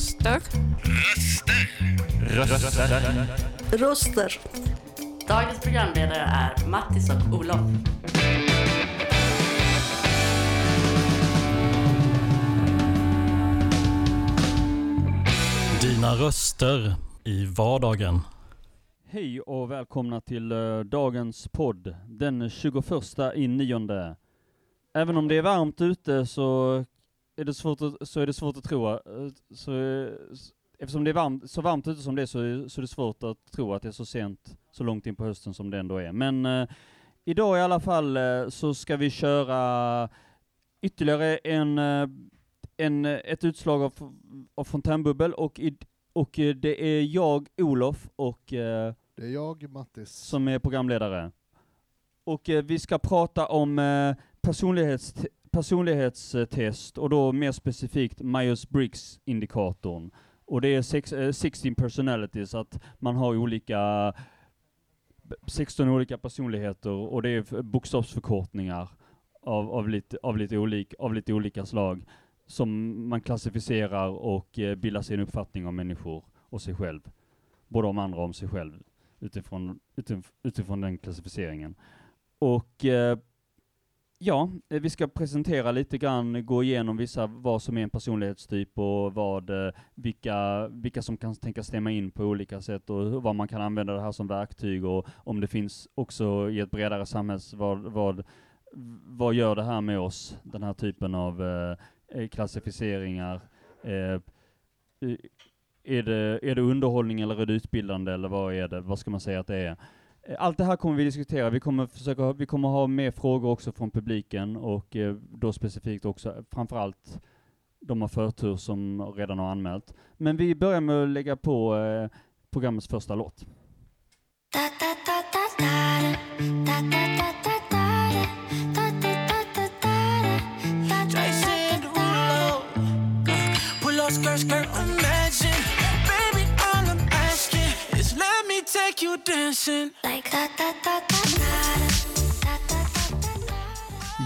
Röster. Röster. Röster. Röster. Dagens programledare är Mattis och Olof. Dina röster i vardagen. Hej och välkomna till eh, dagens podd den 21 i nionde. Även om det är varmt ute så är det svårt att, så är det svårt att tro. eh, Så, eftersom det är varmt, så varmt ute som det är så, är- så är det svårt att tro att det är så sent, så långt in på hösten som det ändå är. Men eh, idag i alla fall eh, så ska vi köra ytterligare en, eh, en, eh, ett utslag av, av fontänbubbel och, i, och det är jag, Olof, och eh, Det är jag, Mattis. som är programledare. Och vi ska prata om personlighets personlighetstest och då mer specifikt Myers-Briggs-indikatorn. Och det är sex, eh, 16 personalities, att man har olika 16 olika personligheter och det är bokstavsförkortningar av, av, lite, av, lite olik, av lite olika slag som man klassificerar och eh, bildar sig en uppfattning om människor och sig själv. Både om andra och om sig själv utifrån, utif- utifrån den klassificeringen. Och eh, ja, eh, vi ska presentera lite grann, gå igenom vissa, vad som är en personlighetstyp och vad, eh, vilka, vilka som kan tänkas stämma in på olika sätt och vad man kan använda det här som verktyg och om det finns också i ett bredare samhälls, vad, vad, vad gör det här med oss, den här typen av eh, eh klassificeringar. Eh, är det, är det underhållning eller är det utbildande eller vad är det? Vad ska man säga att det är? Eh, Allt det här kommer vi diskutera. Vi kommer försöka, vi kommer ha med frågor också från publiken och eh, då specifikt också framförallt de har förtur som redan har anmält. Men vi börjar med att lägga på eh, programmets första låt. Skirt, skirt, imagine. Baby, all I'm asking is let me take you dancing.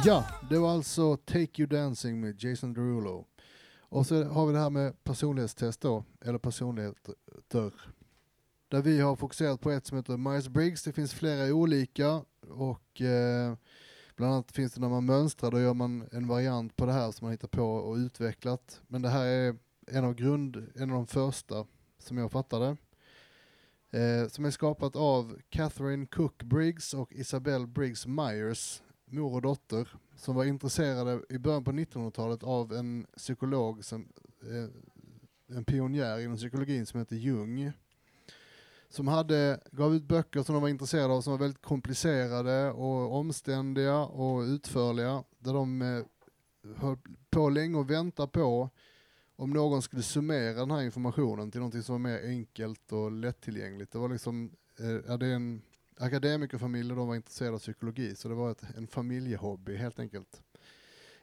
Ja, det var alltså Take You Dancing med Jason Derulo. Och så har vi det här med personlighetstest då, eller personligheter. Där vi har fokuserat på ett som heter Myers-Briggs. Det finns flera olika och eh, bland annat finns det när man mönstrar, då gör man en variant på det här som man hittar på och utvecklat. Men det här är en av, grund, en av de första som jag fattade. Eh, som är skapat av Catherine Cook Briggs och Isabel Briggs Myers, mor och dotter, som var intresserade i början på 1900-talet av en psykolog, som, eh, en pionjär inom psykologin som heter Jung. Som hade, gav ut böcker som de var intresserade av som var väldigt komplicerade och omständiga och utförliga. Där de eh, höll på länge och väntade på om någon skulle summera den här informationen till något som var mer enkelt och lättillgängligt. Det var liksom, eh, är det är en akademikerfamilj och de var intresserade av psykologi så det var ett, en familjehobby helt enkelt.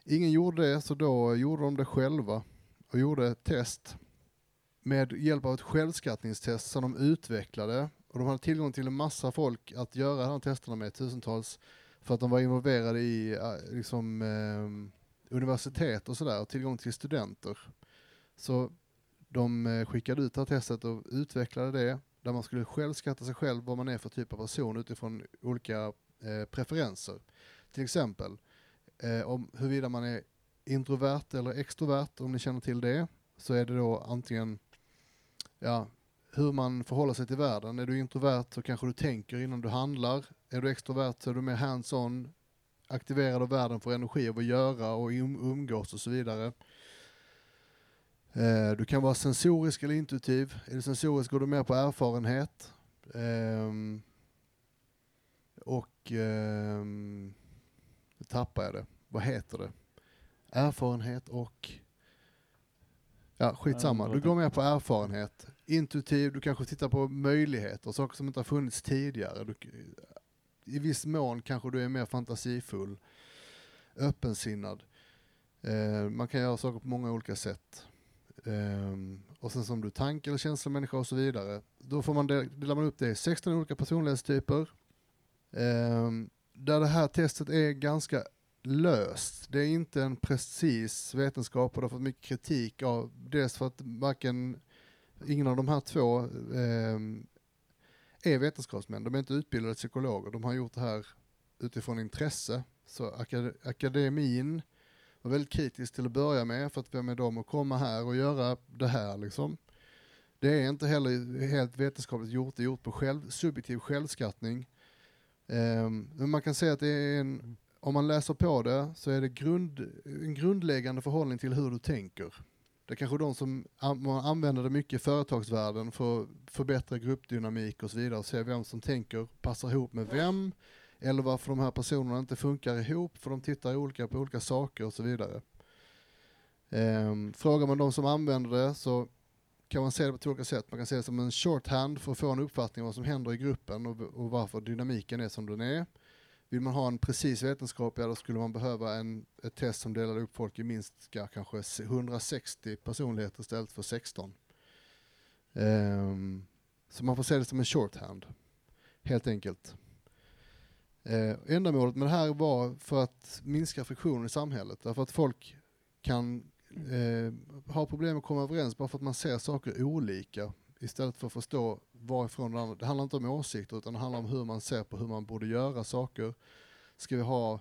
Ingen gjorde det så då gjorde de det själva och gjorde ett test med hjälp av ett självskattningstest som de utvecklade och de hade tillgång till en massa folk att göra de här testerna med, tusentals, för att de var involverade i eh, liksom, eh, universitet och sådär, och tillgång till studenter. Så de eh, skickade ut det här testet och utvecklade det, där man skulle självskatta sig själv vad man är för typ av person utifrån olika eh, preferenser. Till exempel eh, om huruvida man är introvert eller extrovert, om ni känner till det, så är det då antingen ja, hur man förhåller sig till världen. Är du introvert så kanske du tänker innan du handlar. Är du extrovert så är du mer hands-on, aktiverad av världen, får energi av att göra och um-, umgås och så vidare. Eh, du kan vara sensorisk eller intuitiv. Är du sensorisk går du mer på erfarenhet. Ehm, och ehm, nu tappar jag det. Vad heter det? Erfarenhet och... Ja, skitsamma. Du går mer på erfarenhet. Intuitiv, du kanske tittar på möjligheter, saker som inte har funnits tidigare. Du, I viss mån kanske du är mer fantasifull, öppensinnad. Eh, man kan göra saker på många olika sätt. Um, och sen som du tanke eller känslomänniska och så vidare. Då får man del, delar man upp det i 16 olika personlighetstyper. Um, där det här testet är ganska löst. Det är inte en precis vetenskap och det har fått mycket kritik av, dels för att varken, ingen av de här två um, är vetenskapsmän, de är inte utbildade psykologer, de har gjort det här utifrån intresse. Så akad akademin var väldigt kritisk till att börja med, för att vem är de att komma här och göra det här liksom. Det är inte heller helt vetenskapligt gjort, det är gjort på själv, subjektiv självskattning. Um, men man kan säga att det är en, om man läser på det så är det grund, en grundläggande förhållning till hur du tänker. Det är kanske de som man använder det mycket i företagsvärlden för att förbättra gruppdynamik och så vidare och se vem som tänker passar ihop med vem eller varför de här personerna inte funkar ihop för de tittar olika på olika saker och så vidare. Ehm, frågar man de som använder det så kan man se det på två olika sätt. Man kan se det som en shorthand för att få en uppfattning om vad som händer i gruppen och, och varför dynamiken är som den är. Vill man ha en precis vetenskap, ja då skulle man behöva en, ett test som delar upp folk i minst kanske 160 personligheter istället för 16. Um, ehm, så man får se det som en shorthand, helt enkelt. Eh, ändamålet med det här var för att minska friktionen i samhället, därför att folk kan eh, ha problem att komma överens bara för att man ser saker olika istället för att förstå varifrån det andra... Det handlar inte om åsikter utan det handlar om hur man ser på hur man borde göra saker. Ska vi ha,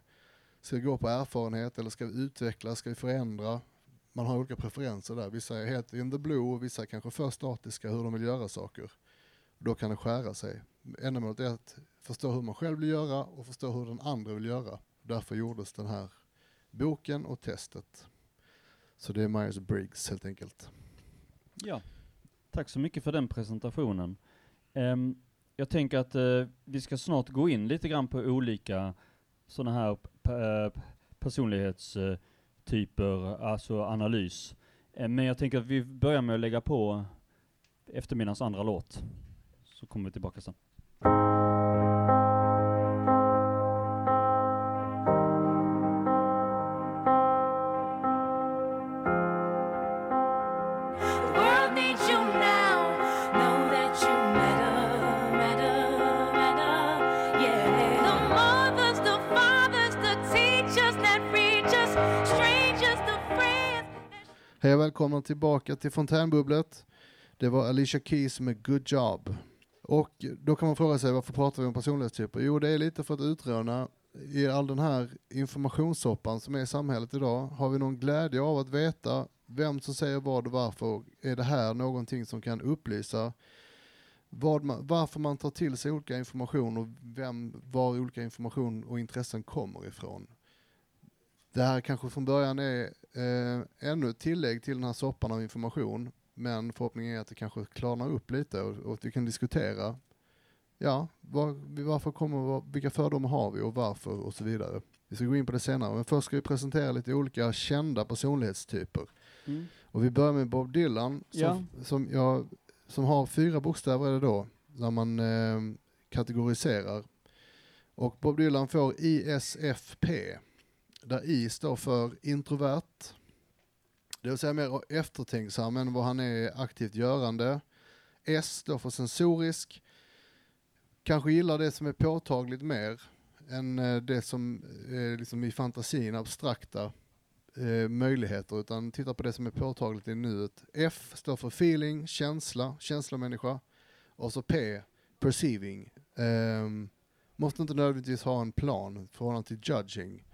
ska vi gå på erfarenhet eller ska vi utveckla, ska vi förändra? Man har olika preferenser där. Vissa är helt in the blue och vissa är kanske för statiska hur de vill göra saker. Då kan det skära sig. Ändamålet är att förstå hur man själv vill göra och förstå hur den andra vill göra. Därför gjordes den här boken och testet. Så det är Myers-Briggs helt enkelt. Ja. Tack så mycket för den presentationen. Um, jag tänker att uh, vi ska snart gå in lite grann på olika sådana här uh, personlighetstyper, alltså analys. Ehm, men jag tänker att vi börjar med att lägga på eftermiddagens andra låt, så kommer vi tillbaka sen. välkomna tillbaka till Fontänbubblet. Det var Alicia Keys med Good Job. Och då kan man fråga sig varför pratar vi om personlighetstyper? Jo, det är lite för att utröna i all den här informationssoppan som är i samhället idag, har vi någon glädje av att veta vem som säger vad och varför? Är det här någonting som kan upplysa man, varför man tar till sig olika information och vem, var olika information och intressen kommer ifrån? Det här kanske från början är eh, ännu ett tillägg till den här soppan av information, men förhoppningen är att det kanske klarnar upp lite och, och att vi kan diskutera, ja, var, varför kommer, vilka fördomar har vi och varför och så vidare. Vi ska gå in på det senare, men först ska vi presentera lite olika kända personlighetstyper. Mm. Och vi börjar med Bob Dylan, som, ja. som, jag, som har fyra bokstäver är det då, när man eh, kategoriserar. Och Bob Dylan får ISFP där I står för introvert, det vill säga mer eftertänksam än vad han är aktivt görande. S står för sensorisk, kanske gillar det som är påtagligt mer än eh, det som är liksom i fantasin abstrakta eh, möjligheter, utan tittar på det som är påtagligt i nuet. F står för feeling, känsla, känslomänniska. Och så P, perceiving. Eh, måste inte nödvändigtvis ha en plan i förhållande till judging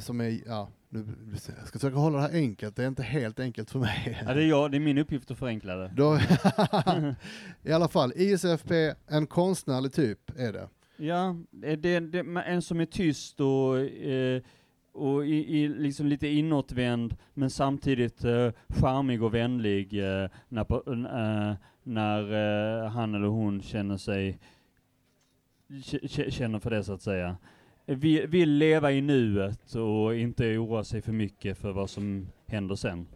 som är, ja, nu, jag ska försöka hålla det här enkelt, det är inte helt enkelt för mig. Ja, det är jag, det är min uppgift att förenkla det. Då, I alla fall, ISFP, en konstnärlig typ är det. Ja, det, det, en som är tyst och, eh, och i, i, liksom lite inåtvänd, men samtidigt eh, charmig och vänlig eh, när, eh, när eh, han eller hon känner sig, känner för det så att säga vill, vill leva i nuet och inte oroa sig för mycket för vad som händer sen.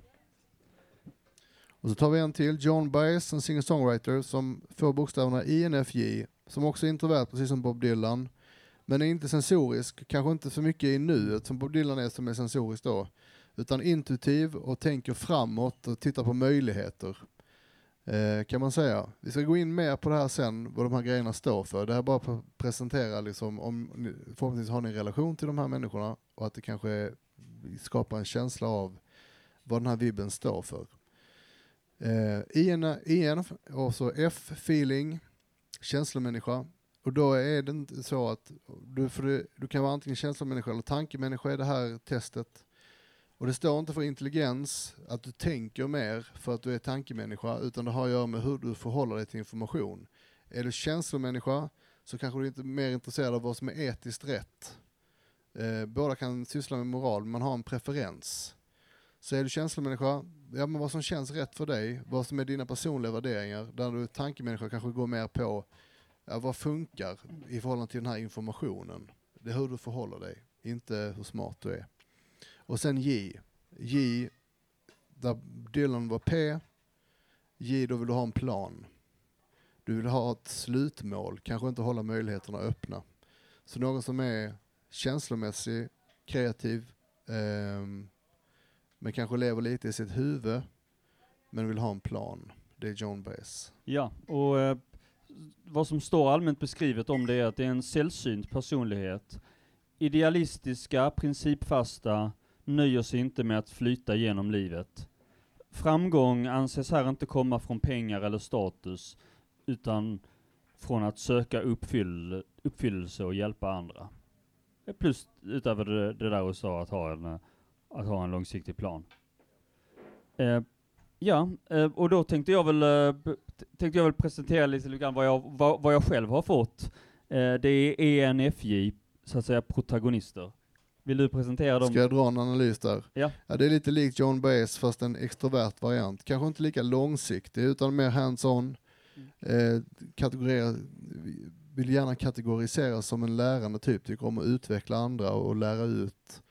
Och så tar vi en till, John Baez, en singer-songwriter som får bokstäverna INFJ, som också är introvert precis som Bob Dylan, men är inte sensorisk, kanske inte så mycket i nuet som Bob Dylan är som är sensorisk då, utan intuitiv och tänker framåt och tittar på möjligheter. Eh, kan man säga. Vi ska gå in mer på det här sen, vad de här grejerna står för. Det här är bara för att presentera, liksom, om ni, förhoppningsvis har ni en relation till de här människorna och att det kanske skapar en känsla av vad den här vibben står för. Eh, IN, IN, och så alltså F, feeling, känslomänniska. Och då är det inte så att du, för du, du kan vara antingen känslomänniska eller tankemänniska i det här testet. Och det står inte för intelligens, att du tänker mer för att du är tankemänniska, utan det har att göra med hur du förhåller dig till information. Är du känslomänniska så kanske du är inte mer intresserad av vad som är etiskt rätt. Eh, båda kan syssla med moral, men man har en preferens. Så är du känslomänniska, ja men vad som känns rätt för dig, vad som är dina personliga värderingar, där du är tankemänniska kanske går mer på ja, vad funkar i förhållande till den här informationen. Det är hur du förhåller dig, inte hur smart du är. Och sen J. J, där Dylan var P. J, då vill du ha en plan. Du vill ha ett slutmål, kanske inte hålla möjligheterna öppna. Så någon som är känslomässig, kreativ, eh, men kanske lever lite i sitt huvud, men vill ha en plan. Det är John Bass. Ja, och eh, vad som står allmänt beskrivet om det är att det är en sällsynt personlighet. Idealistiska, principfasta, nöjer sig inte med att flyta genom livet. Framgång anses här inte komma från pengar eller status, utan från att söka uppfyll, uppfyllelse och hjälpa andra. Plus utöver det, det där du sa, att ha en, att ha en långsiktig plan. Eh, ja, eh, och då tänkte jag väl, eh, tänkte jag väl presentera lite grann vad jag, vad, vad jag själv har fått. Eh, det är ENFJ, så att säga protagonister. Vill du presentera dem? Ska jag dra en analys där? Ja. ja det är lite likt John Baez fast en extrovert variant. Kanske inte lika långsiktig utan mer hands-on. Eh, kategorera, vill gärna kategoriseras som en lärande typ, tycker om att utveckla andra och lära ut.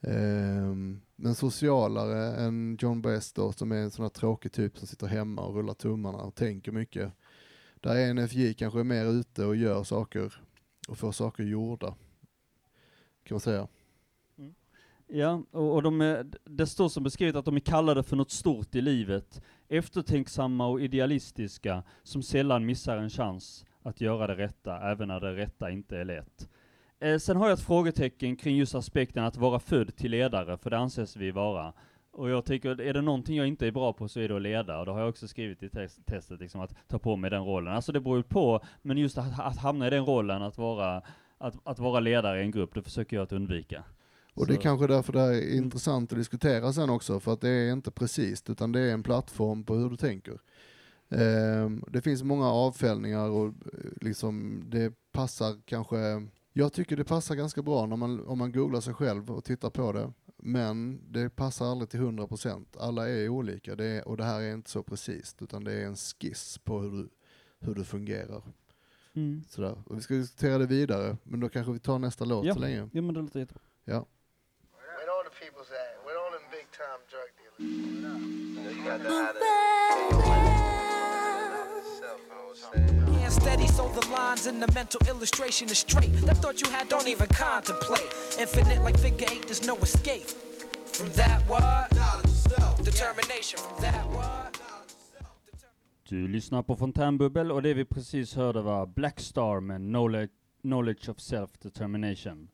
Eh, men socialare än John Baez då, som är en sån här tråkig typ som sitter hemma och rullar tummarna och tänker mycket. Där ENFJ kanske är mer ute och gör saker och får saker gjorda. Kan man säga. Ja, och, och de är, det står som beskrivet att de är kallade för något stort i livet. Eftertänksamma och idealistiska, som sällan missar en chans att göra det rätta, även när det rätta inte är lätt. Eh, sen har jag ett frågetecken kring just aspekten att vara född till ledare, för det anses vi vara. Och jag tycker, är det någonting jag inte är bra på så är det att leda, och det har jag också skrivit i test, testet, liksom att ta på mig den rollen. Alltså det beror ju på, men just att, att hamna i den rollen, att vara, att, att vara ledare i en grupp, det försöker jag att undvika. Och det är kanske därför det här är intressant att diskutera sen också, för att det är inte precis, utan det är en plattform på hur du tänker. Ehm, det finns många avfällningar och eh, liksom det passar kanske, jag tycker det passar ganska bra när man, om man googlar sig själv och tittar på det, men det passar aldrig till 100%. Alla är olika det är, och det här är inte så precis, utan det är en skiss på hur du, hur du fungerar. Mm. Sådär. Och vi ska diskutera det vidare, men då kanske vi tar nästa låt Ja. så länge. Ja men det låter jättebra. Ja. Steady, so the lines in the mental illustration is straight. That thought you had, don't even contemplate. Infinite like figure eight, there's no escape. From that what? Determination from that what? Du lyssnar på Fontänbubbel och det vi precis hörde var Black Star med Knowledge, knowledge of Self-Determination.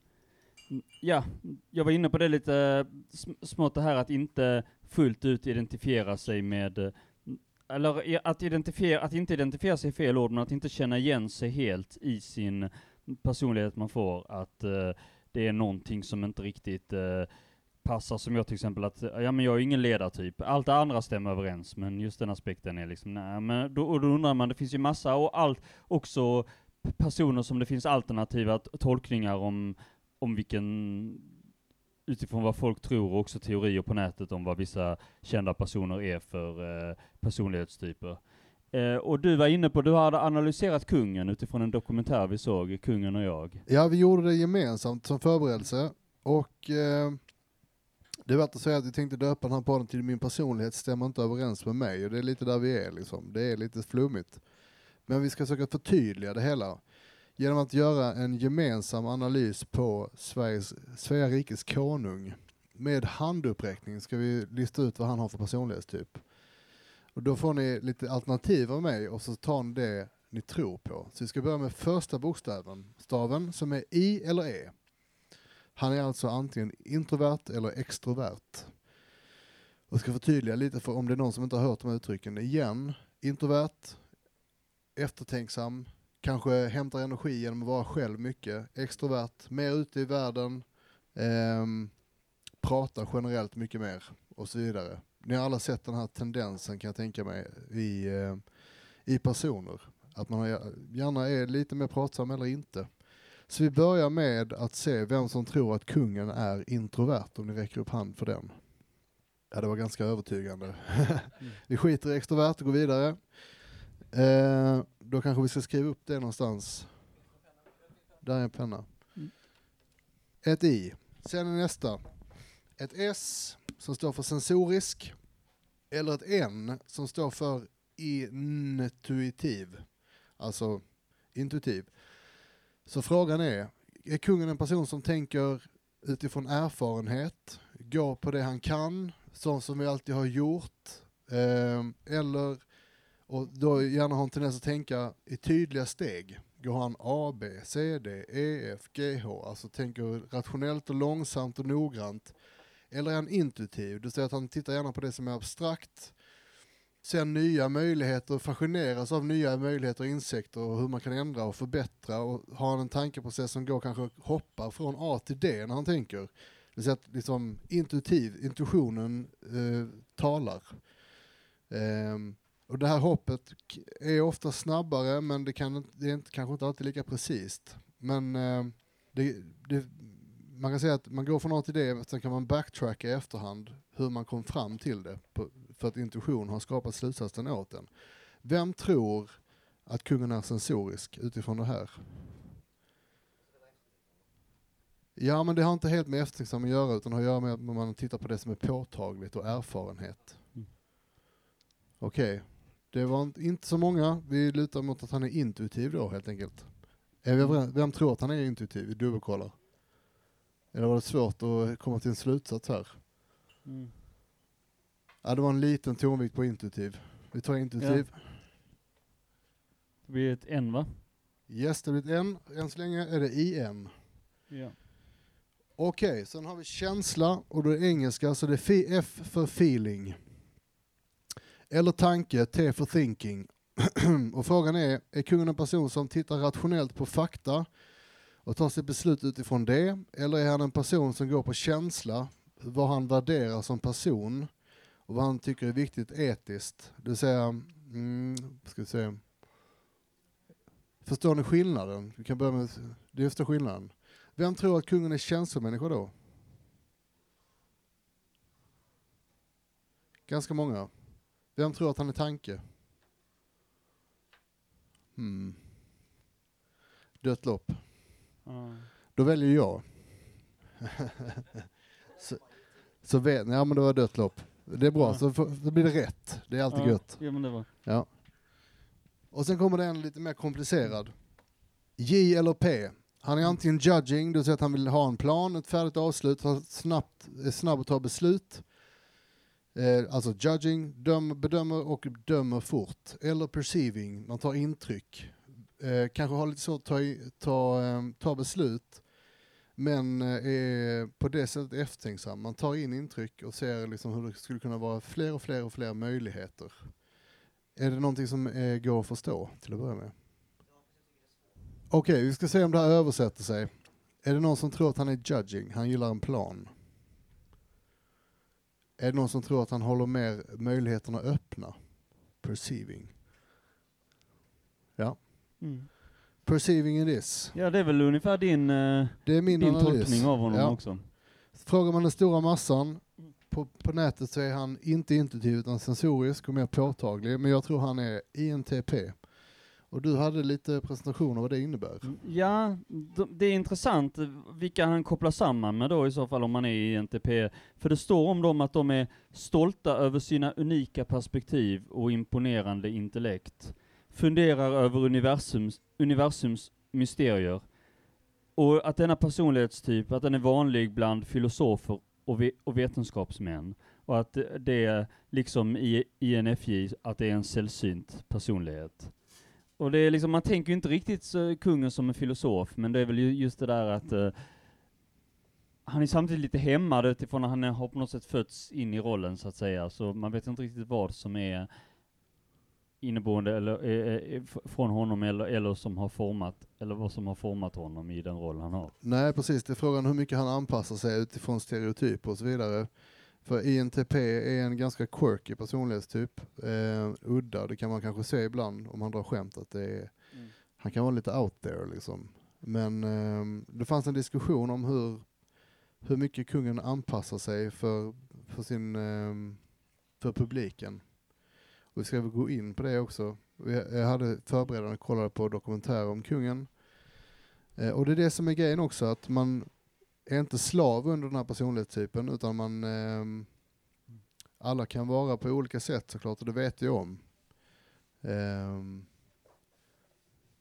Ja, jag var inne på det lite smått det här att inte fullt ut identifiera sig med, eh, eller att, identifiera, att inte identifiera sig är fel ord, men att inte känna igen sig helt i sin personlighet man får, att uh, det är någonting som inte riktigt uh, passar som jag till exempel att, ja men jag är ingen ledartyp. Allt det andra stämmer överens, men just den aspekten är liksom, nej men då, och då undrar man, det finns ju massa och allt, också personer som det finns alternativa tolkningar om, om vilken, utifrån vad folk tror och också teorier på nätet om vad vissa kända personer är för eh, personlighetstyper. Eh, och du var inne på, du hade analyserat kungen utifrån en dokumentär vi såg, Kungen och jag. Ja, vi gjorde det gemensamt som förberedelse och eh, det är värt att säga att vi tänkte döpa den här podden till Min personlighet stämmer inte överens med mig och det är lite där vi är liksom. Det är lite flummigt. Men vi ska försöka förtydliga det hela genom att göra en gemensam analys på Sveriges, Svea rikes konung. Med handuppräckning ska vi lista ut vad han har för personlighetstyp. Och då får ni lite alternativ av mig och så tar ni det ni tror på. Så vi ska börja med första bokstaven, staven, som är I eller E. Han är alltså antingen introvert eller extrovert. Jag ska förtydliga lite för om det är någon som inte har hört de här uttrycken. Igen, introvert, eftertänksam, kanske hämtar energi genom att vara själv mycket, extrovert, mer ute i världen, ehm, pratar generellt mycket mer och så vidare. Ni har alla sett den här tendensen kan jag tänka mig i, eh, i personer. Att man gärna är lite mer pratsam eller inte. Så vi börjar med att se vem som tror att kungen är introvert, om ni räcker upp hand för den. Ja, det var ganska övertygande. vi skiter i extrovert och går vidare. Eh, då kanske vi ska skriva upp det någonstans. Där är en penna. Mm. Ett I. Sen är nästa. Ett S som står för sensorisk. Eller ett N som står för intuitiv. Alltså intuitiv. Så frågan är, är kungen en person som tänker utifrån erfarenhet, går på det han kan, sånt som vi alltid har gjort, eh, eller och då gärna har en tendens att tänka i tydliga steg. Går han A, B, C, D, E, F, G, H, alltså tänker rationellt och långsamt och noggrant. Eller är han intuitiv, det säger att han tittar gärna på det som är abstrakt, ser nya möjligheter, fascineras av nya möjligheter och insikter och hur man kan ändra och förbättra och har han en tankeprocess som går kanske hoppar från A till D när han tänker. Det vill säga att liksom intuitiv, intuitionen eh, talar. Eh, och det här hoppet är ofta snabbare men det, kan, det är inte, kanske inte alltid lika precis. Men eh, det, det, man kan säga att man går från A till D, sen kan man backtracka i efterhand hur man kom fram till det. På, för att intuition har skapat slutsatsen åt en. Vem tror att kungen är sensorisk utifrån det här? Ja, men det har inte helt med eftertänksam att göra utan har att göra med att man tittar på det som är påtagligt och erfarenhet. Mm. Okej, det var inte- så många. Vi lutar mot att han är intuitiv då helt enkelt. Är vi? Vem tror att han är intuitiv? Vi dubbelkollar. Eller var det svårt att komma till en slutsats här? Mm. Ja, det var en liten tonvikt på intuitiv. Vi tar intuitiv. Det blir ett N va? Yes, det blir ett N. Än så länge är det IN. Ja. Okej, sen har vi känsla och då är det engelska så det är F för feeling. Eller tanke, T för thinking. och frågan är, är kungen en person som tittar rationellt på fakta och tar sitt beslut utifrån det? Eller är han en person som går på känsla, vad han värderar som person och vad han tycker är viktigt etiskt? Det vill säga, mm, ska vi säga Förstår ni skillnaden? Vi kan börja med det är första skillnaden. Vem tror att kungen är känslomänniska då? Ganska många. Vem tror att han är tanke? Hmm. Dött lopp. Ja. Då väljer jag. så, så vet ja men det var dött lopp. Det är bra, Ja. så, så blir det rätt. Det är alltid ja. gött. Ja men det var. Ja. Och sen kommer det en lite mer komplicerad. J eller P. Han är antingen judging, det vill säga att han vill ha en plan, ett färdigt avslut, snabbt, är snabb att ta beslut. Eh, alltså judging, döm, bedömer och dömer fort. Eller perceiving, man tar intryck. Eh, kanske har lite svårt att ta, ta, eh, ta beslut, men eh, är på det sättet eftertänksam. Man tar in intryck och ser liksom hur det skulle kunna vara fler och fler och fler möjligheter. Är det någonting som eh, går att förstå till att börja med? Okej, vi ska se om det här översätter sig. Är det någon som tror att han är judging? Han gillar en plan. Är det någon som tror att han håller mer möjligheterna öppna? Perceiving. Ja. Mm. Perceiving it is. Ja det är väl ungefär din, eh, Det är min din analys. tolkning av honom Ja. också. Frågar man den stora massan på, på nätet så är han inte intuitiv utan sensorisk och mer påtaglig. Men jag tror han är INTP. Och du hade lite presentation av vad det innebär. Ja, det är intressant vilka han kopplar samman med då i så fall om man är i NTP. För det står om dem att de är stolta över sina unika perspektiv och imponerande intellekt. Funderar över universums, universums mysterier. Och att denna personlighetstyp, att den är vanlig bland filosofer och, ve och vetenskapsmän. Och att det- det är liksom i INFJ, att det är en sällsynt personlighet. Och det är liksom, man tänker ju inte riktigt så, kungen som en filosof, men det är väl ju just det där att uh, han är samtidigt lite hämmad utifrån att han är- har på något sätt fötts in i rollen så att säga, så man vet inte riktigt vad som är inneboende eller eh, eh, eh från honom eller, eller som har format, eller vad som har format honom i den roll han har. Nej precis, det är frågan hur mycket han anpassar sig utifrån stereotyper och så vidare. För INTP är en ganska quirky personlighetstyp. Eh, udda, det kan man kanske se ibland om han drar skämt att det är, han kan vara lite out there liksom. Men eh, det fanns en diskussion om hur, hur mycket kungen anpassar sig för, för sin, eh, för publiken. Och vi ska väl gå in på det också. Jag hade förberedande kollade på dokumentärer om kungen. Eh, och det är det som är grejen också, att man är inte slav under den här personlighetstypen, utan man eh, alla kan vara på olika sätt såklart, och det vet jag om. Eh,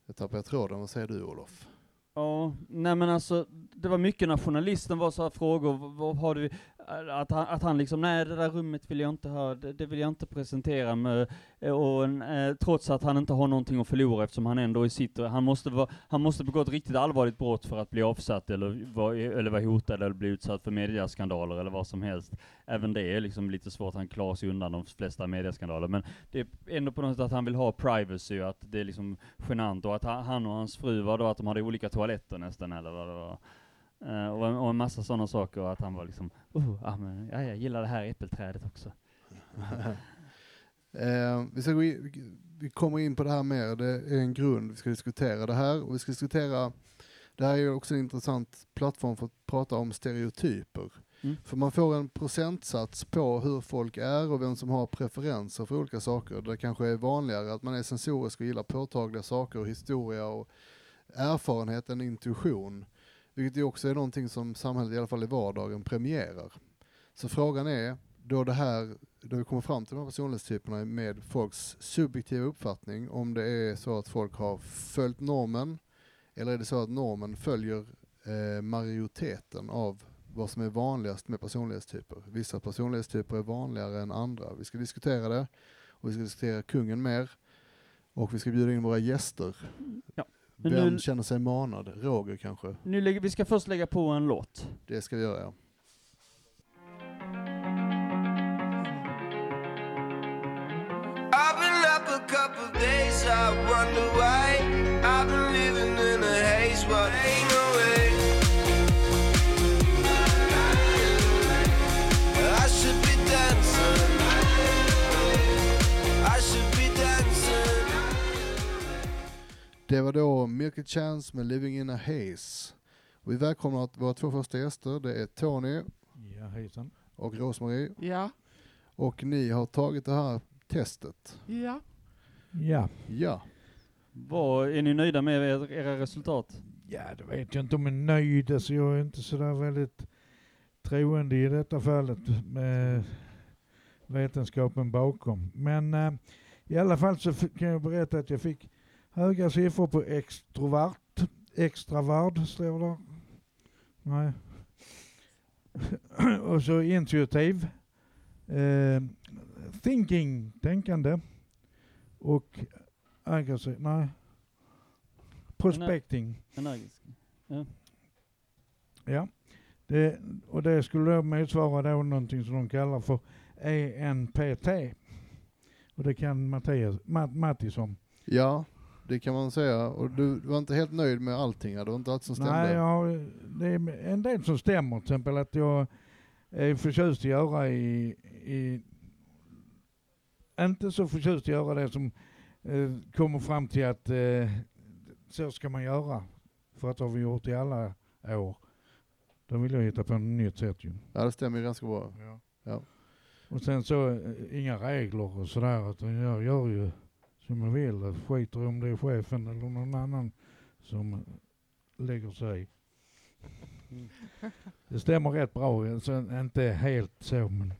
jag tappade tråden, vad säger du Olof? Ja, nej men alltså, det var mycket när journalisten var så här frågor, vad har du, att han, att han liksom, nej det där rummet vill jag inte ha, det, det vill jag inte presentera med, och eh, trots att han inte har någonting att förlora eftersom han ändå är sitter, han måste va, han måste begå ett riktigt allvarligt brott för att bli avsatt eller vara, eller var hotad eller bli utsatt för mediaskandaler eller vad som helst. Även det är liksom lite svårt, han klarar sig undan de flesta mediaskandaler, men det är ändå på något sätt att han vill ha privacy, och att det är liksom genant, och att han och hans fru var då att de hade olika toaletter nästan, eller vad det var. Eh, och, en, och en massa sådana saker, och att han var liksom, oh, ah, men, ja, jag gillar det här äppelträdet också. Eh, vi, ska in, vi kommer in på det här mer, det är en grund, vi ska diskutera det här och vi ska diskutera, det här är ju också en intressant plattform för att prata om stereotyper. Mm. För man får en procentsats på hur folk är och vem som har preferenser för olika saker. Det kanske är vanligare att man är sensorisk och gillar påtagliga saker och historia och erfarenhet än intuition. Vilket ju också är någonting som samhället, i alla fall i vardagen, premierar. Så frågan är, då det här, då vi kommer fram till de här personlighetstyperna med folks subjektiva uppfattning, om det är så att folk har följt normen, eller är det så att normen följer eh, majoriteten av vad som är vanligast med personlighetstyper. Vissa personlighetstyper är vanligare än andra. Vi ska diskutera det, och vi ska diskutera kungen mer, och vi ska bjuda in våra gäster. Ja. Men Vem nu- känner sig manad? Roger kanske? Nu lägger, vi ska först lägga på en låt. Det ska vi göra ja. I've been up a couple days, I wonder why. Det var då Milky Chance med Living in a Haze. Vi välkomnar våra två första gäster, det är Tony Ja, hejsan. och Rosmarie. Ja, Och ni har tagit det här testet. ja. Ja. Ja. Vad, är ni nöjda med er, era resultat? ja, det vet jag inte om jag är nöjd. Alltså, jag är inte sådär väldigt troende i detta fallet med vetenskapen bakom. Men eh, i alla fall så kan jag berätta att jag fick höga siffror på extrovert. Extravard står det. Nej. Och så intuitiv. Eh, thinking, tänkande. Och aggressiv, nej. Prospecting. Energisk? Ja. Det, och det skulle då motsvara då någonting som de kallar för ENPT. Och det kan Mattias, Matt, Mattis om. Ja, det kan man säga. Och du var inte helt nöjd med allting, det var inte allt som stämde. Nej, ja, det är en del som stämmer. Till exempel att jag är förtjust i att göra i, i inte så förtjust i att göra det som eh, kommer fram till att eh, så ska man göra. För att det har vi gjort i alla år. Då vill jag hitta på något nytt sätt ju. Ja, det stämmer ganska bra. Ja. Ja. Och sen så, eh, inga regler och sådär. Utan jag gör ju som jag vill. Skiter om det är chefen eller någon annan som lägger sig i. Det stämmer rätt bra. Alltså, inte helt så men.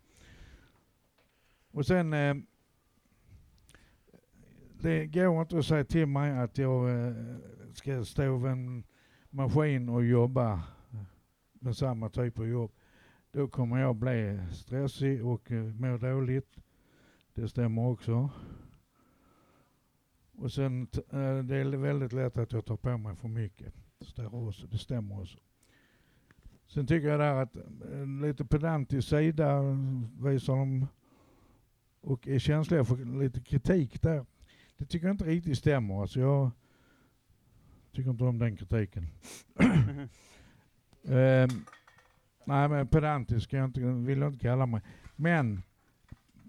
Och sen. Eh, det går inte att säga till mig att jag eh, ska stå vid en maskin och jobba med samma typ av jobb. då kommer jag bli stressig och eh, må dåligt. Det stämmer också. Och sen, eh, det är väldigt lätt att jag tar på mig för mycket. Det, står också, det stämmer också. Sen tycker jag där att eh, lite pedantisk sida visar de och är känsliga för lite kritik där. Det tycker jag inte riktigt stämmer. Alltså jag tycker inte om den kritiken. Ehm, nej men pedantisk jag inte, vill jag inte kalla mig. Men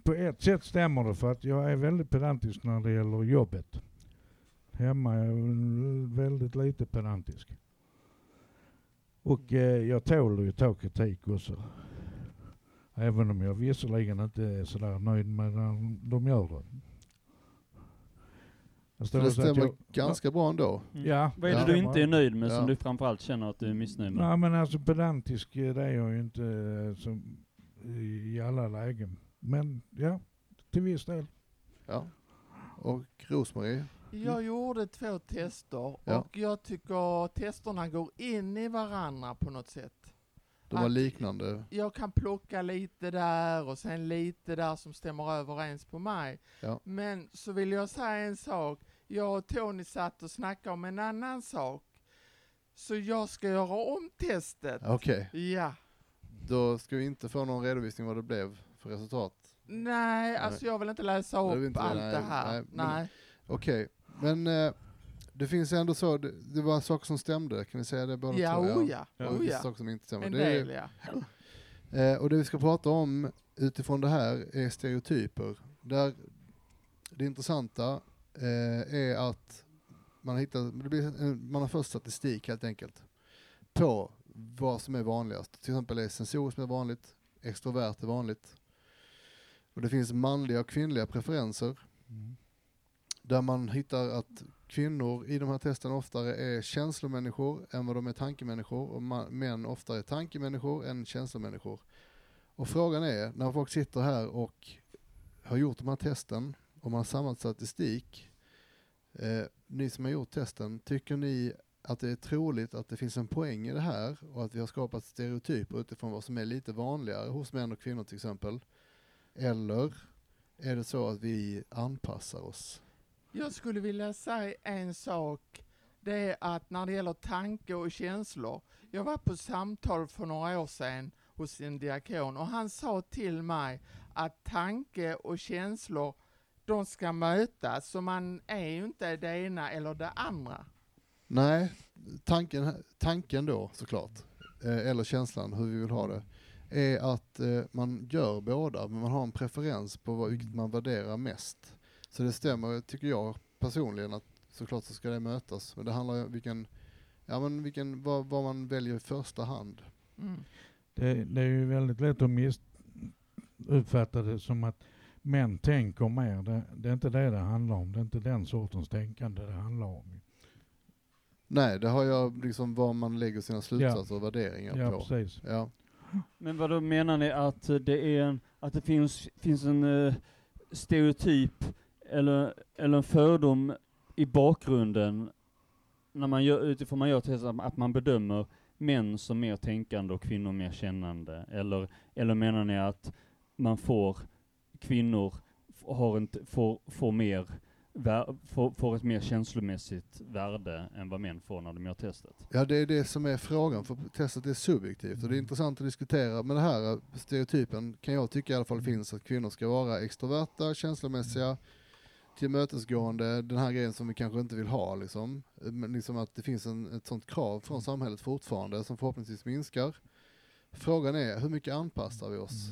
på ett sätt stämmer det för att jag är väldigt pedantisk när det gäller jobbet. Hemma är jag väl väldigt lite pedantisk. Och eh, jag tål ju ta kritik också. Även om jag visserligen inte är sådär nöjd med när de gör det. Så det stämmer jag- ganska bra ändå. Ja. Vad är det Ja. du inte är nöjd med som Ja. du framförallt känner att du är missnöjd med? Nej men alltså pedantisk eh, det är jag ju inte eh, som, i alla lägen. Men ja, till viss del. Ja. Och Rosmarie? Jag gjorde två tester Ja. och jag tycker testerna går in i varandra på något sätt. De var Att liknande. Jag kan plocka lite där och sen lite där som stämmer överens på mig. Ja. Men så vill jag säga en sak. Jag och Tony satt och snackade om en annan sak. Så jag ska göra om testet. Okej, Ja. då ska vi inte få någon redovisning vad det blev för resultat. Nej, alltså jag vill inte läsa upp inte- allt nej, det här. nej, men- Okej, men eh, det finns ändå så, det, det var saker som stämde, kan ni säga det båda Ja, två? oh ja, Och oh ja. saker som inte stämmer. En Det är- del ja. Eh, och det vi ska prata om utifrån det här är stereotyper. Där det intressanta eh, är att man har, hittat, blir man har först statistik helt enkelt på vad som är vanligast. Till exempel är sensoriskt mer vanligt, extrovert är vanligt. Och det finns manliga och kvinnliga preferenser där man hittar att kvinnor i de här testen oftare är känslomänniskor än vad de är tankemänniskor och män oftare är tankemänniskor än känslomänniskor. Och frågan är, när folk sitter här och har gjort de här testen och man har samlat statistik, eh, ni som har gjort testen, tycker ni att det är troligt att det finns en poäng i det här och att vi har skapat stereotyper utifrån vad som är lite vanligare hos män och kvinnor till exempel? Eller är det så att vi anpassar oss? Jag skulle vilja säga en sak. Det är att när det gäller tanke och känslor. Jag var på samtal för några år sedan hos en diakon och han sa till mig att tanke och känslor de ska mötas, så man är ju inte det ena eller det andra. Nej, tanken, tanken då såklart, eh, eller känslan hur vi vill ha det, är att eh, man gör båda, men man har en preferens på vad, vilket man värderar mest. Så det stämmer, tycker jag personligen, att såklart så ska det mötas. Men det handlar om vilken, ja men vilken, vad, vad man väljer i första hand. Mm. Det, det är ju väldigt lätt att miss, uppfatta det som att män tänker mer. Det, det är inte det det handlar om. Det är inte den sortens tänkande det handlar om. Nej, det har jag liksom vad man lägger sina slutsatser och värderingar Ja, på. precis. Ja. Men vad då menar ni att det är en, att det finns, finns en uh, stereotyp eller, eller en fördom i bakgrunden när man gör, utifrån man gör testet, att man bedömer män som mer tänkande och kvinnor mer kännande? Eller, eller menar ni att man får, kvinnor har inte, får, får mer får, får ett mer känslomässigt värde än vad män får när de gör testet? Ja, det är det som är frågan, för testet är subjektivt och det är intressant att diskutera. Men det här stereotypen kan jag tycka i alla fall finns, att kvinnor ska vara extroverta, känslomässiga, tillmötesgående, den här grejen som vi kanske inte vill ha liksom. Men liksom att det finns en, ett sånt krav från samhället fortfarande som förhoppningsvis minskar. Frågan är, hur mycket anpassar vi oss?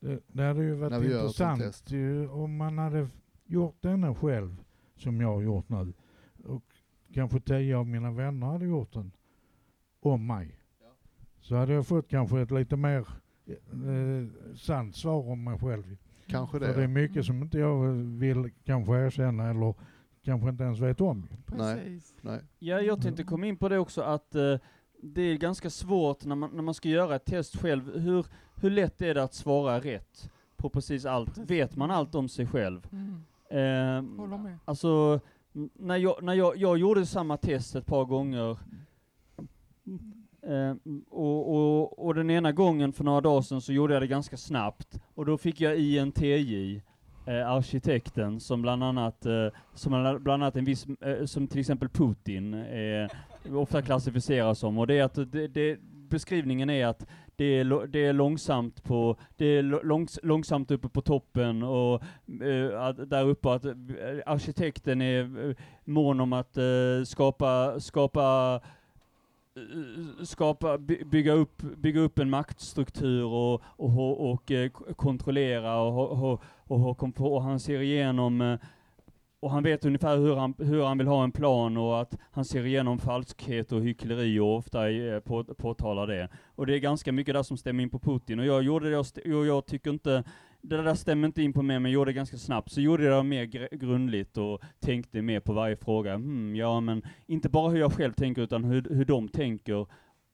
Det, det hade ju varit När vi gör ett sånt intressant test. ju, om man hade gjort denna själv, som jag har gjort nu. Och kanske tio av mina vänner hade gjort den om mig. Så hade jag fått kanske ett lite mer eh, sant svar om mig själv. Kanske För det. det är mycket som inte jag vill kanske erkänna eller kanske inte ens vet om. Nej. Precis. Nej. Ja, jag tänkte komma in på det också att eh, det är ganska svårt när man, när man ska göra ett test själv. Hur, hur lätt är det att svara rätt på precis allt? Vet man allt om sig själv? Mm. Eh, Håller med. alltså, när jag, när jag, jag gjorde samma test ett par gånger, Eh, och, och, och den ena gången för några dagar sedan så gjorde jag det ganska snabbt, och då fick jag INTJ, eh, arkitekten, som bland annat, eh, som bland annat en viss, eh, som till exempel Putin eh, ofta klassificeras som, och det är att det, det, beskrivningen är att det är, det är långsamt på, det är långs, långsamt uppe på toppen och eh, att, där uppe att eh, arkitekten är eh, mån om att eh, skapa, skapa eh, skapa, by- bygga upp, bygga upp en maktstruktur och, och, och, och eh, kontrollera och, och, och, och, och, och han ser igenom eh, och han vet ungefär hur han, hur han vill ha en plan och att han ser igenom falskhet och hyckleri och ofta eh, på, påtalar det. Och det är ganska mycket där som stämmer in på Putin. Och jag gjorde det, och jag tycker inte, det där stämmer inte in på mig, men jag gjorde det ganska snabbt. Så gjorde jag det mer gr- grundligt och tänkte mer på varje fråga. Hmm, ja men inte bara hur jag själv tänker, utan hur, hur de tänker,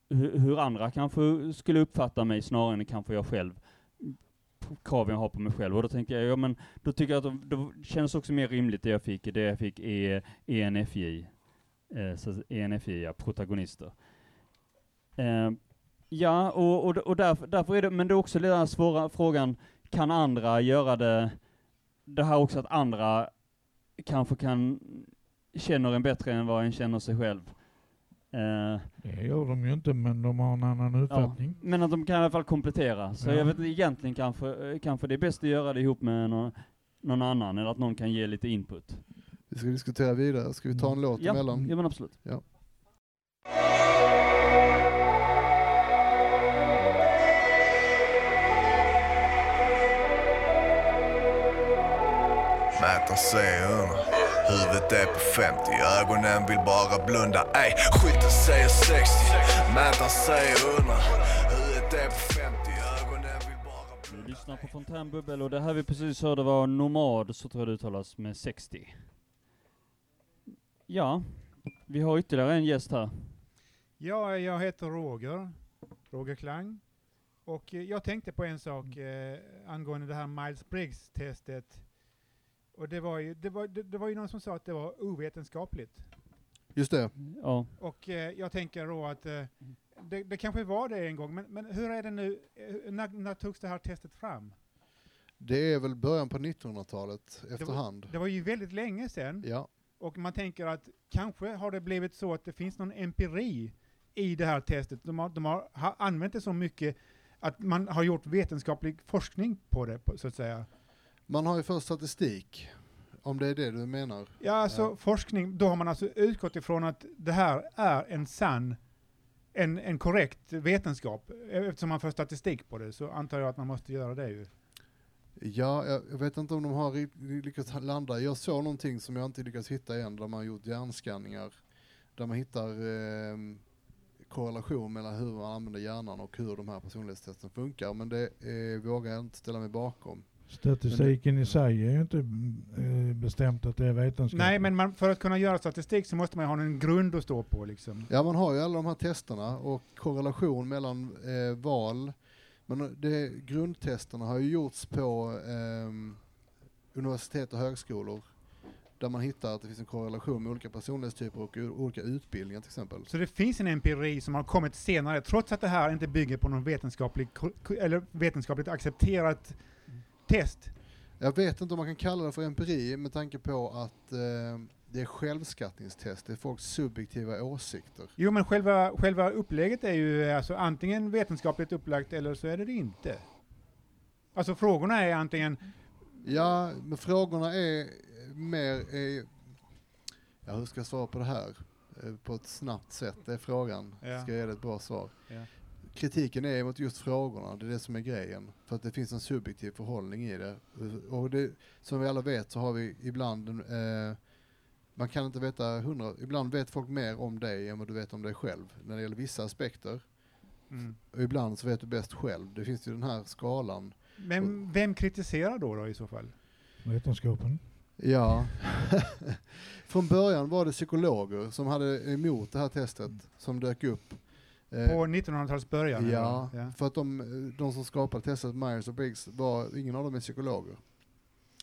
hur, hur andra kanske skulle uppfatta mig snarare än kanske jag själv krav jag har på mig själv. Och då tänker jag, ja men då tycker jag att då, då känns också mer rimligt det jag fick, det jag fick i ENFJ. Eh, så ENFJ, ja, protagonister. Eh, ja, och, och, och därför, därför är det, men det är också den här svåra frågan, kan andra göra det, det här också att andra kanske kan, känner en bättre än vad en känner sig själv. Eh, Det gör de ju inte, men de har en annan Ja, uppfattning. men att de kan i alla fall komplettera. Så Ja. jag vet inte, egentligen kanske, eh, kanske det är bäst att göra det ihop med någon, någon annan, eller att någon kan ge lite input. Vi ska diskutera vidare. Ska vi ta en låt Ja, emellan? ja men absolut. Ja. Mäter sig. Huvudet är på 50, ögonen vill bara blunda. Ey, skylten säger 60, mätaren säger 100. Huvudet är på 50, ögonen vill bara blunda. Du lyssnar på Fontänbubbel och det här vi precis hörde var Nomad, så tror jag det uttalas, med 60. Ja, vi har ytterligare en gäst här. Ja, jag heter Roger, Roger Klang. Och jag tänkte på en sak eh, angående det här Miles Briggs-testet. Och det var, ju, det, var, det, det var ju någon som sa att det var ovetenskapligt. Just det. Ja. Och eh, jag tänker då att eh, det, det kanske var det en gång, men, men hur är det nu? Eh, när, när togs det här testet fram? Det är väl början på 1900-talet Det var, efterhand. det var ju väldigt länge sedan. Ja. Och man tänker att kanske har det blivit så att det finns någon empiri i det här testet. De har, de har, har använt det så mycket att man har gjort vetenskaplig forskning på det, på, så att säga. Man har ju först statistik, om det är det du menar. Ja, alltså Ja. forskning, då har man alltså utgått ifrån att det här är en sann, en, en korrekt vetenskap. Eftersom man får statistik på det så antar jag att man måste göra det ju. Ja, jag, vet inte om de har lyckats landa. Jag såg någonting som jag inte lyckats hitta än, där man gjort hjärnskanningar. Där man hittar eh, korrelation mellan hur man använder hjärnan och hur de här personlighetstesten funkar. Men det eh, vågar jag inte ställa mig bakom. Statistiken i sig är ju inte eh, bestämt att det är vetenskap. Nej, men man, för att kunna göra statistik så måste man ju ha en grund att stå på liksom. Ja, man har ju alla de här testerna och korrelation mellan eh, val. Men det, grundtesterna har ju gjorts på ehm, universitet och högskolor. Där man hittar att det finns en korrelation med olika personlighetstyper och olika utbildningar till exempel. Så det finns en empiri som har kommit senare, trots att det här inte bygger på någon vetenskaplig, eller vetenskapligt accepterat test. Jag vet inte om man kan kalla det för empiri med tanke på att eh, det är självskattningstest, det är folks subjektiva åsikter. Jo, men själva, själva upplägget är ju alltså antingen vetenskapligt upplagt eller så är det det inte. Alltså frågorna är antingen, Ja, men frågorna är mer, är, ja hur ska jag svara på det här? Eh, På ett snabbt sätt, det är frågan. Ja. Ska jag ge ett bra svar? Ja. Kritiken är mot just frågorna, det är det som är grejen. För att det finns en subjektiv förhållning i det. Och det, som vi alla vet så har vi ibland, eh, man kan inte veta hundra, ibland vet folk mer om dig än vad du vet om dig själv. När det gäller vissa aspekter. mm. Och ibland så vet du bäst själv. Det finns ju den här skalan. vem, vem kritiserar då, då i så fall? Vetenskapen. Ja. Från början var det psykologer som hade emot det här testet som dök upp. Eh, På 1900-talets början? ja, ja. för att de, de som skapade testet, Myers och Briggs, var, ingen av dem är psykologer.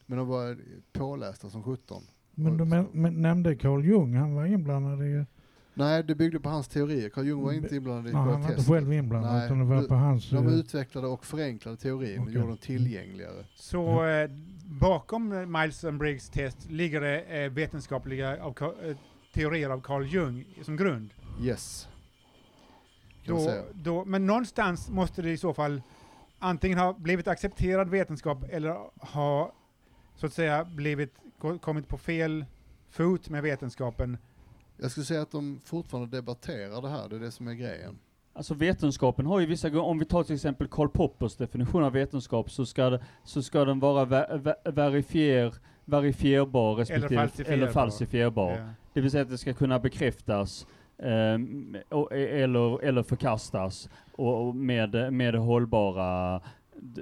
Men de var pålästa som 17. Men du men, men, nämnde Carl Jung, han var inblandad i... Nej, det byggde på hans teorier. Carl Jung var inte inblandad i Nej, han själva var inte testet. själv inblandad, utan det var de- på hans, De eh, utvecklade och förenklade teorin och Okej. gjorde dem tillgängligare. Så eh, bakom Miles and Briggs test ligger det eh, vetenskapliga av, eh, teorier av Carl Jung som grund. Yes. Kan Då, då, men någonstans måste det i så fall antingen ha blivit accepterad vetenskap eller ha så att säga blivit, ko- kommit på fel fot med vetenskapen. Jag skulle säga att de fortfarande debatterar det här, det är det som är grejen. Alltså vetenskapen har ju vissa gånger, om vi tar till exempel Karl Poppers definition av vetenskap, så ska, det, så ska den vara ver, ver, verifier, verifierbar respektive falsifierbar. eller falsifierbar. Ja. Det vill säga att det ska kunna bekräftas eller, eller förkastas och, och med, med hållbara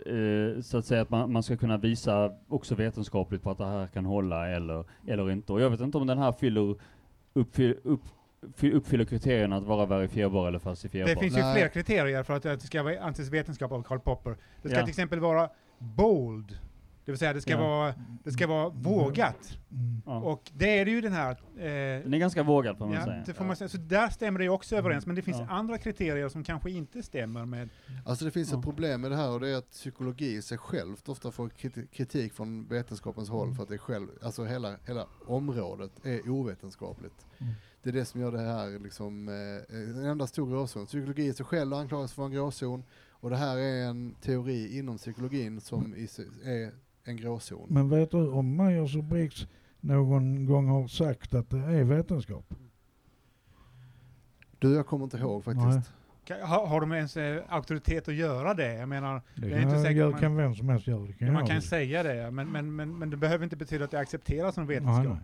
eh, så att säga att man, man ska kunna visa också vetenskapligt på att det här kan hålla eller, eller inte. Och jag vet inte om den här fyller uppfyll, upp, fy- uppfyller kriterierna att vara verifierbar eller falsifierbar. Det finns ju fler kriterier för att det ska vara- anses vetenskap av Karl Popper. Det ska Ja. till exempel vara bold, det vill säga det ska, Ja. vara, det ska vara vågat. Ja. Och det är det ju den här... Eh, Den är ganska vågad får man ja, säga. det får man säga. Så där stämmer det också överens, men det finns Ja. andra kriterier som kanske inte stämmer med... Alltså det finns ett problem med det här och det är att psykologi i sig självt ofta får kriti- kritik från vetenskapens håll för att det är själv, alltså hela, hela området är ovetenskapligt. Mm. Det är det som gör det här liksom, eh, en enda stor gråzon. Psykologi i sig själv anklagas för att vara en gråzon och det här är en teori inom psykologin som är en gråzon. Men vet du om Myers och Briggs någon gång har sagt att det är vetenskap? Du, jag kommer inte ihåg faktiskt. Nej. Har, har de ens eh, auktoritet att göra det? Jag menar, Det är inte kan, säkert man- kan vem som helst göra. Det kan Ja, man kan också. säga det, men, men, men, men det behöver inte betyda att det accepteras som Nej, vetenskap. nej.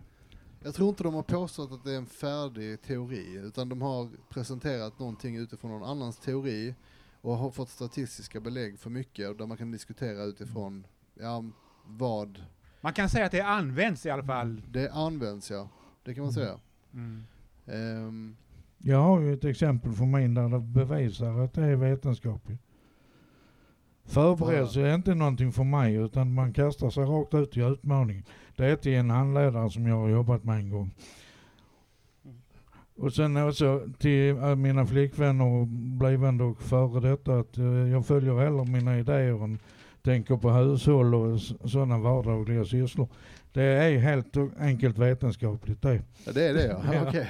Jag tror inte de har påstått att det är en färdig teori, utan de har presenterat någonting utifrån någon annans teori och har fått statistiska belägg för mycket där man kan diskutera utifrån, ja, vad Man kan säga att det används i alla fall. det används, ja. Det kan man säga. Mm. Ehm, Jag har ju ett exempel för mig där det bevisar att det är vetenskapligt. Förberedelse är inte någonting för mig utan man kastar sig rakt ut i utmaningen. Det är till en handledare som jag har jobbat med en gång. Och sen också till äh, mina flickvänner och blivande och före detta att eh, jag följer hellre mina idéer än tänker på hushåll och sådana vardagliga sysslor. Det är helt enkelt vetenskapligt det. ja, det är det ja. Ja. Okej.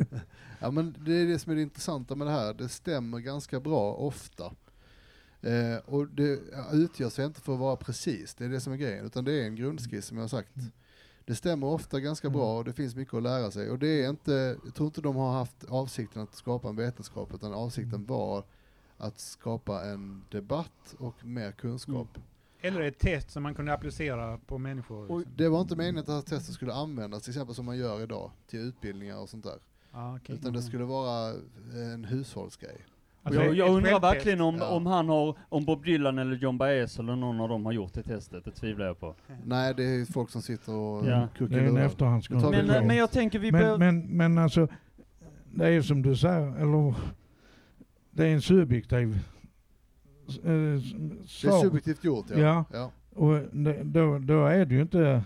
ja, men det är det som är det intressanta med det här. Det stämmer ganska bra ofta. Eh, och det utgör sig inte för att vara precis, det är det som är grejen, utan det är en grundskiss som jag har sagt. Det stämmer ofta ganska bra och det finns mycket att lära sig. Och det är inte, jag tror inte de har haft avsikten att skapa en vetenskap, utan avsikten var att skapa en debatt och mer kunskap. Eller ett test som man kunde applicera på människor. Och det var inte meningen att testet skulle användas, till exempel som man gör idag, till utbildningar och sånt där. Ah, okej. Utan det skulle vara en hushållsgrej. Alltså, jag, ett jag undrar verkligen om, Ja. om han har, om Bob Dylan eller John Baez eller någon av dem har gjort det testet, det tvivlar jag på. Nej, det är folk som sitter och Ja. Det är en det. Men, men jag tänker vi men, behöver... men, men alltså, det är ju som du säger, eller det är en subjektiv eh, Det är subjektivt gjort, ja. Ja. ja. Och det, då, då är det ju inte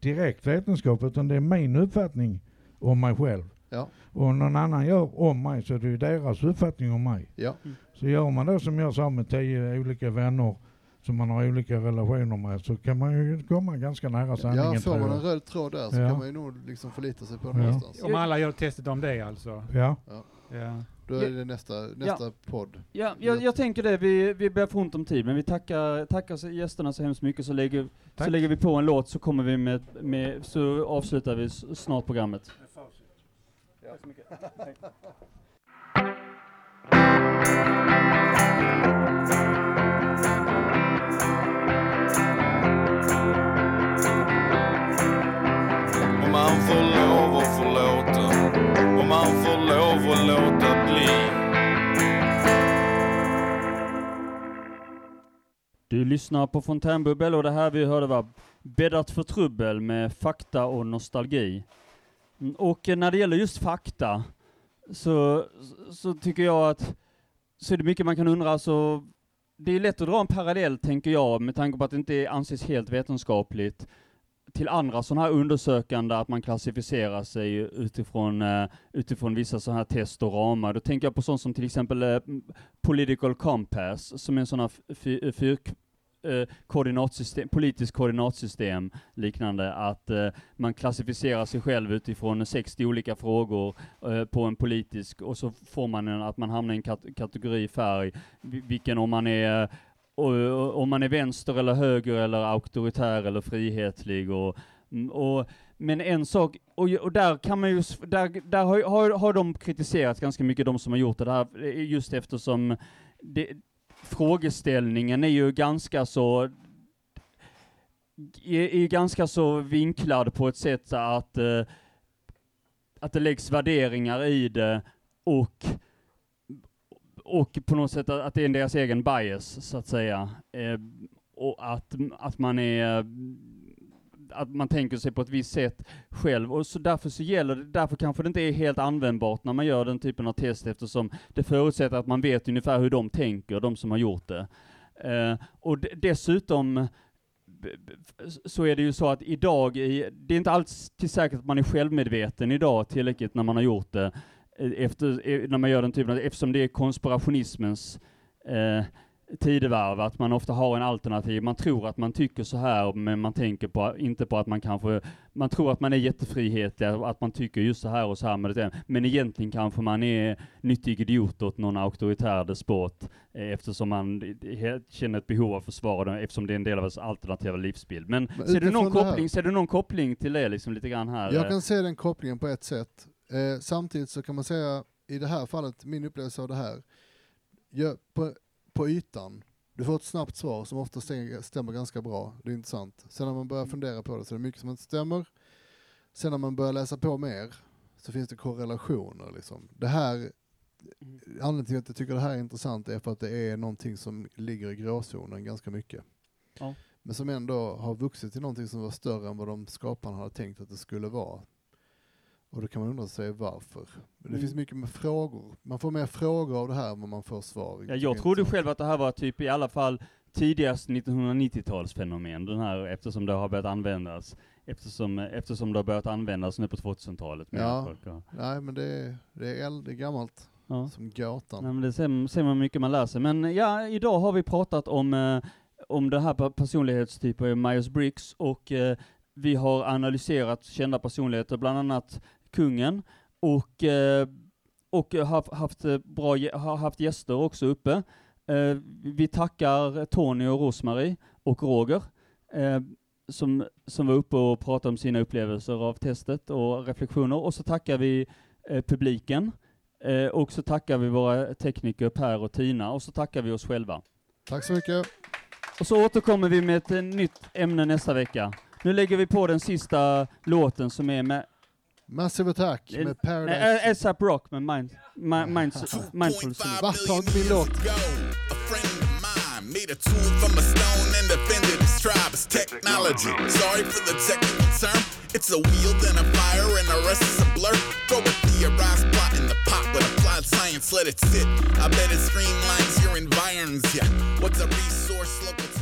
direkt vetenskap, utan det är min uppfattning om mig själv. Ja. Och någon annan gör om mig så är det ju deras uppfattning om mig. Ja. Så gör man det som jag sa med tio olika vänner som man har olika relationer med så kan man ju komma ganska nära sanningen Ja, får man en röd tråd där så Ja. kan man ju nog liksom förlita sig på den Ja. någonstans. Om alla gör testet om det alltså. Ja. Ja. Då är det nästa, nästa podd. Ja, jag, jag tänker det, vi, vi börjar få ont om tid, men vi tackar, tackar så- gästerna så hemskt mycket, så lägger, så lägger vi på en låt så kommer vi med, med så avslutar vi snart programmet. Tack så mycket. att bli Du lyssnar på Fontänbubbel och det här vi hörde var Bäddat för trubbel med fakta och nostalgi. Och när det gäller just fakta så, så tycker jag att så är det mycket man kan undra, så det är lätt att dra en parallell, tänker jag, med tanke på att det inte anses helt vetenskapligt till andra sådana här undersökande, att man klassificerar sig utifrån, eh, utifrån vissa sådana här test och ramar. Då tänker jag på sånt som till exempel eh, Political Compass, som är en sån här eh, fyr, eh, koordinatsystem, politiskt koordinatsystem liknande, att eh, man klassificerar sig själv utifrån 60 olika frågor eh, på en politisk, och så får man en, att man hamnar i en kat kategori färg, vilken om man är och, om man är vänster eller höger eller auktoritär eller frihetlig och, mm, och men en sak, och, och där kan man ju, där, där har, har, har de kritiserat ganska mycket, de som har gjort det här, just eftersom det, frågeställningen är ju ganska så är, är ganska så vinklad på ett sätt att, eh, att det läggs värderingar i det och och på något sätt att det är deras egen bias, så att säga. Eh, och att, att man är att man tänker sig på ett visst sätt själv, och så därför så gäller det, därför kanske det inte är helt användbart när man gör den typen av test, eftersom det förutsätter att man vet ungefär hur de tänker, de som har gjort det. Eh, och dessutom så är det ju så att idag, det är inte alls till säkert att man är självmedveten idag tillräckligt när man har gjort det, efter, eh, när man gör den typen av, eftersom det är konspirationismens eh, tidevarv, att man ofta har en alternativ, man tror att man tycker så här, men man tänker på, inte på att man kanske, man tror att man är jättefrihetlig, att man tycker just så här och så här med det, men egentligen kanske man är nyttig idiot åt någon auktoritär despot, eh, eftersom man känner ett behov av försvar, eftersom det är en del av ens alternativa livsbild. Men, men ser, du någon koppling, ser du någon koppling till det liksom lite grann här? Jag kan se den kopplingen på ett sätt. Eh, samtidigt så kan man säga, i det här fallet, min upplevelse av det här, jag, på, på ytan, du får ett snabbt svar som ofta stämmer ganska bra, det är intressant. Sen när man börjar mm. fundera på det så är det mycket som inte stämmer. Sen när man börjar läsa på mer så finns det korrelationer. Liksom. Det här, mm. anledningen till att jag tycker det här är intressant är för att det är någonting som ligger i gråzonen ganska mycket. Ja. Men som ändå har vuxit till någonting som var större än vad de skaparna hade tänkt att det skulle vara. Och då kan man undra sig varför. Det mm. finns mycket med frågor. Man får mer frågor av det här än vad man får svar. Ja, jag trodde själv att det här var typ i alla fall tidigast 1990-talsfenomen, den här, eftersom det har börjat användas. Eftersom, eftersom det har börjat användas nu på 2000-talet. Ja, ja, nej men det är, det är, äldre, det är gammalt. Ja. Som gatan. Nej, men det ser, ser man mycket man lär sig. Men ja, idag har vi pratat om, eh, om det här personlighetstypen Myers-Briggs och eh, vi har analyserat kända personligheter, bland annat kungen och, eh, och haft, bra, har haft gäster också uppe. Eh, vi tackar Tony och Rosmarie och Roger eh, som, som var uppe och pratade om sina upplevelser av testet och reflektioner. Och så tackar vi publiken. och så tackar vi våra tekniker Per och Tina och så tackar vi oss själva. Tack så mycket. Och så återkommer vi med ett nytt ämne nästa vecka. Nu lägger vi på den sista låten som är med Massive Attack med äh, Paradise. ASAP Rock med mind, mind, Mindful Vart tar inte min låt? Made a tool from a stone and defended his tribe's technology. Sorry for the technical term. It's a wheel, then a fire, and the rest is a blur. Throw a theorized plot in the pot with applied science, let it sit. I bet it streamlines your environs, yeah. What's a resource? Look what's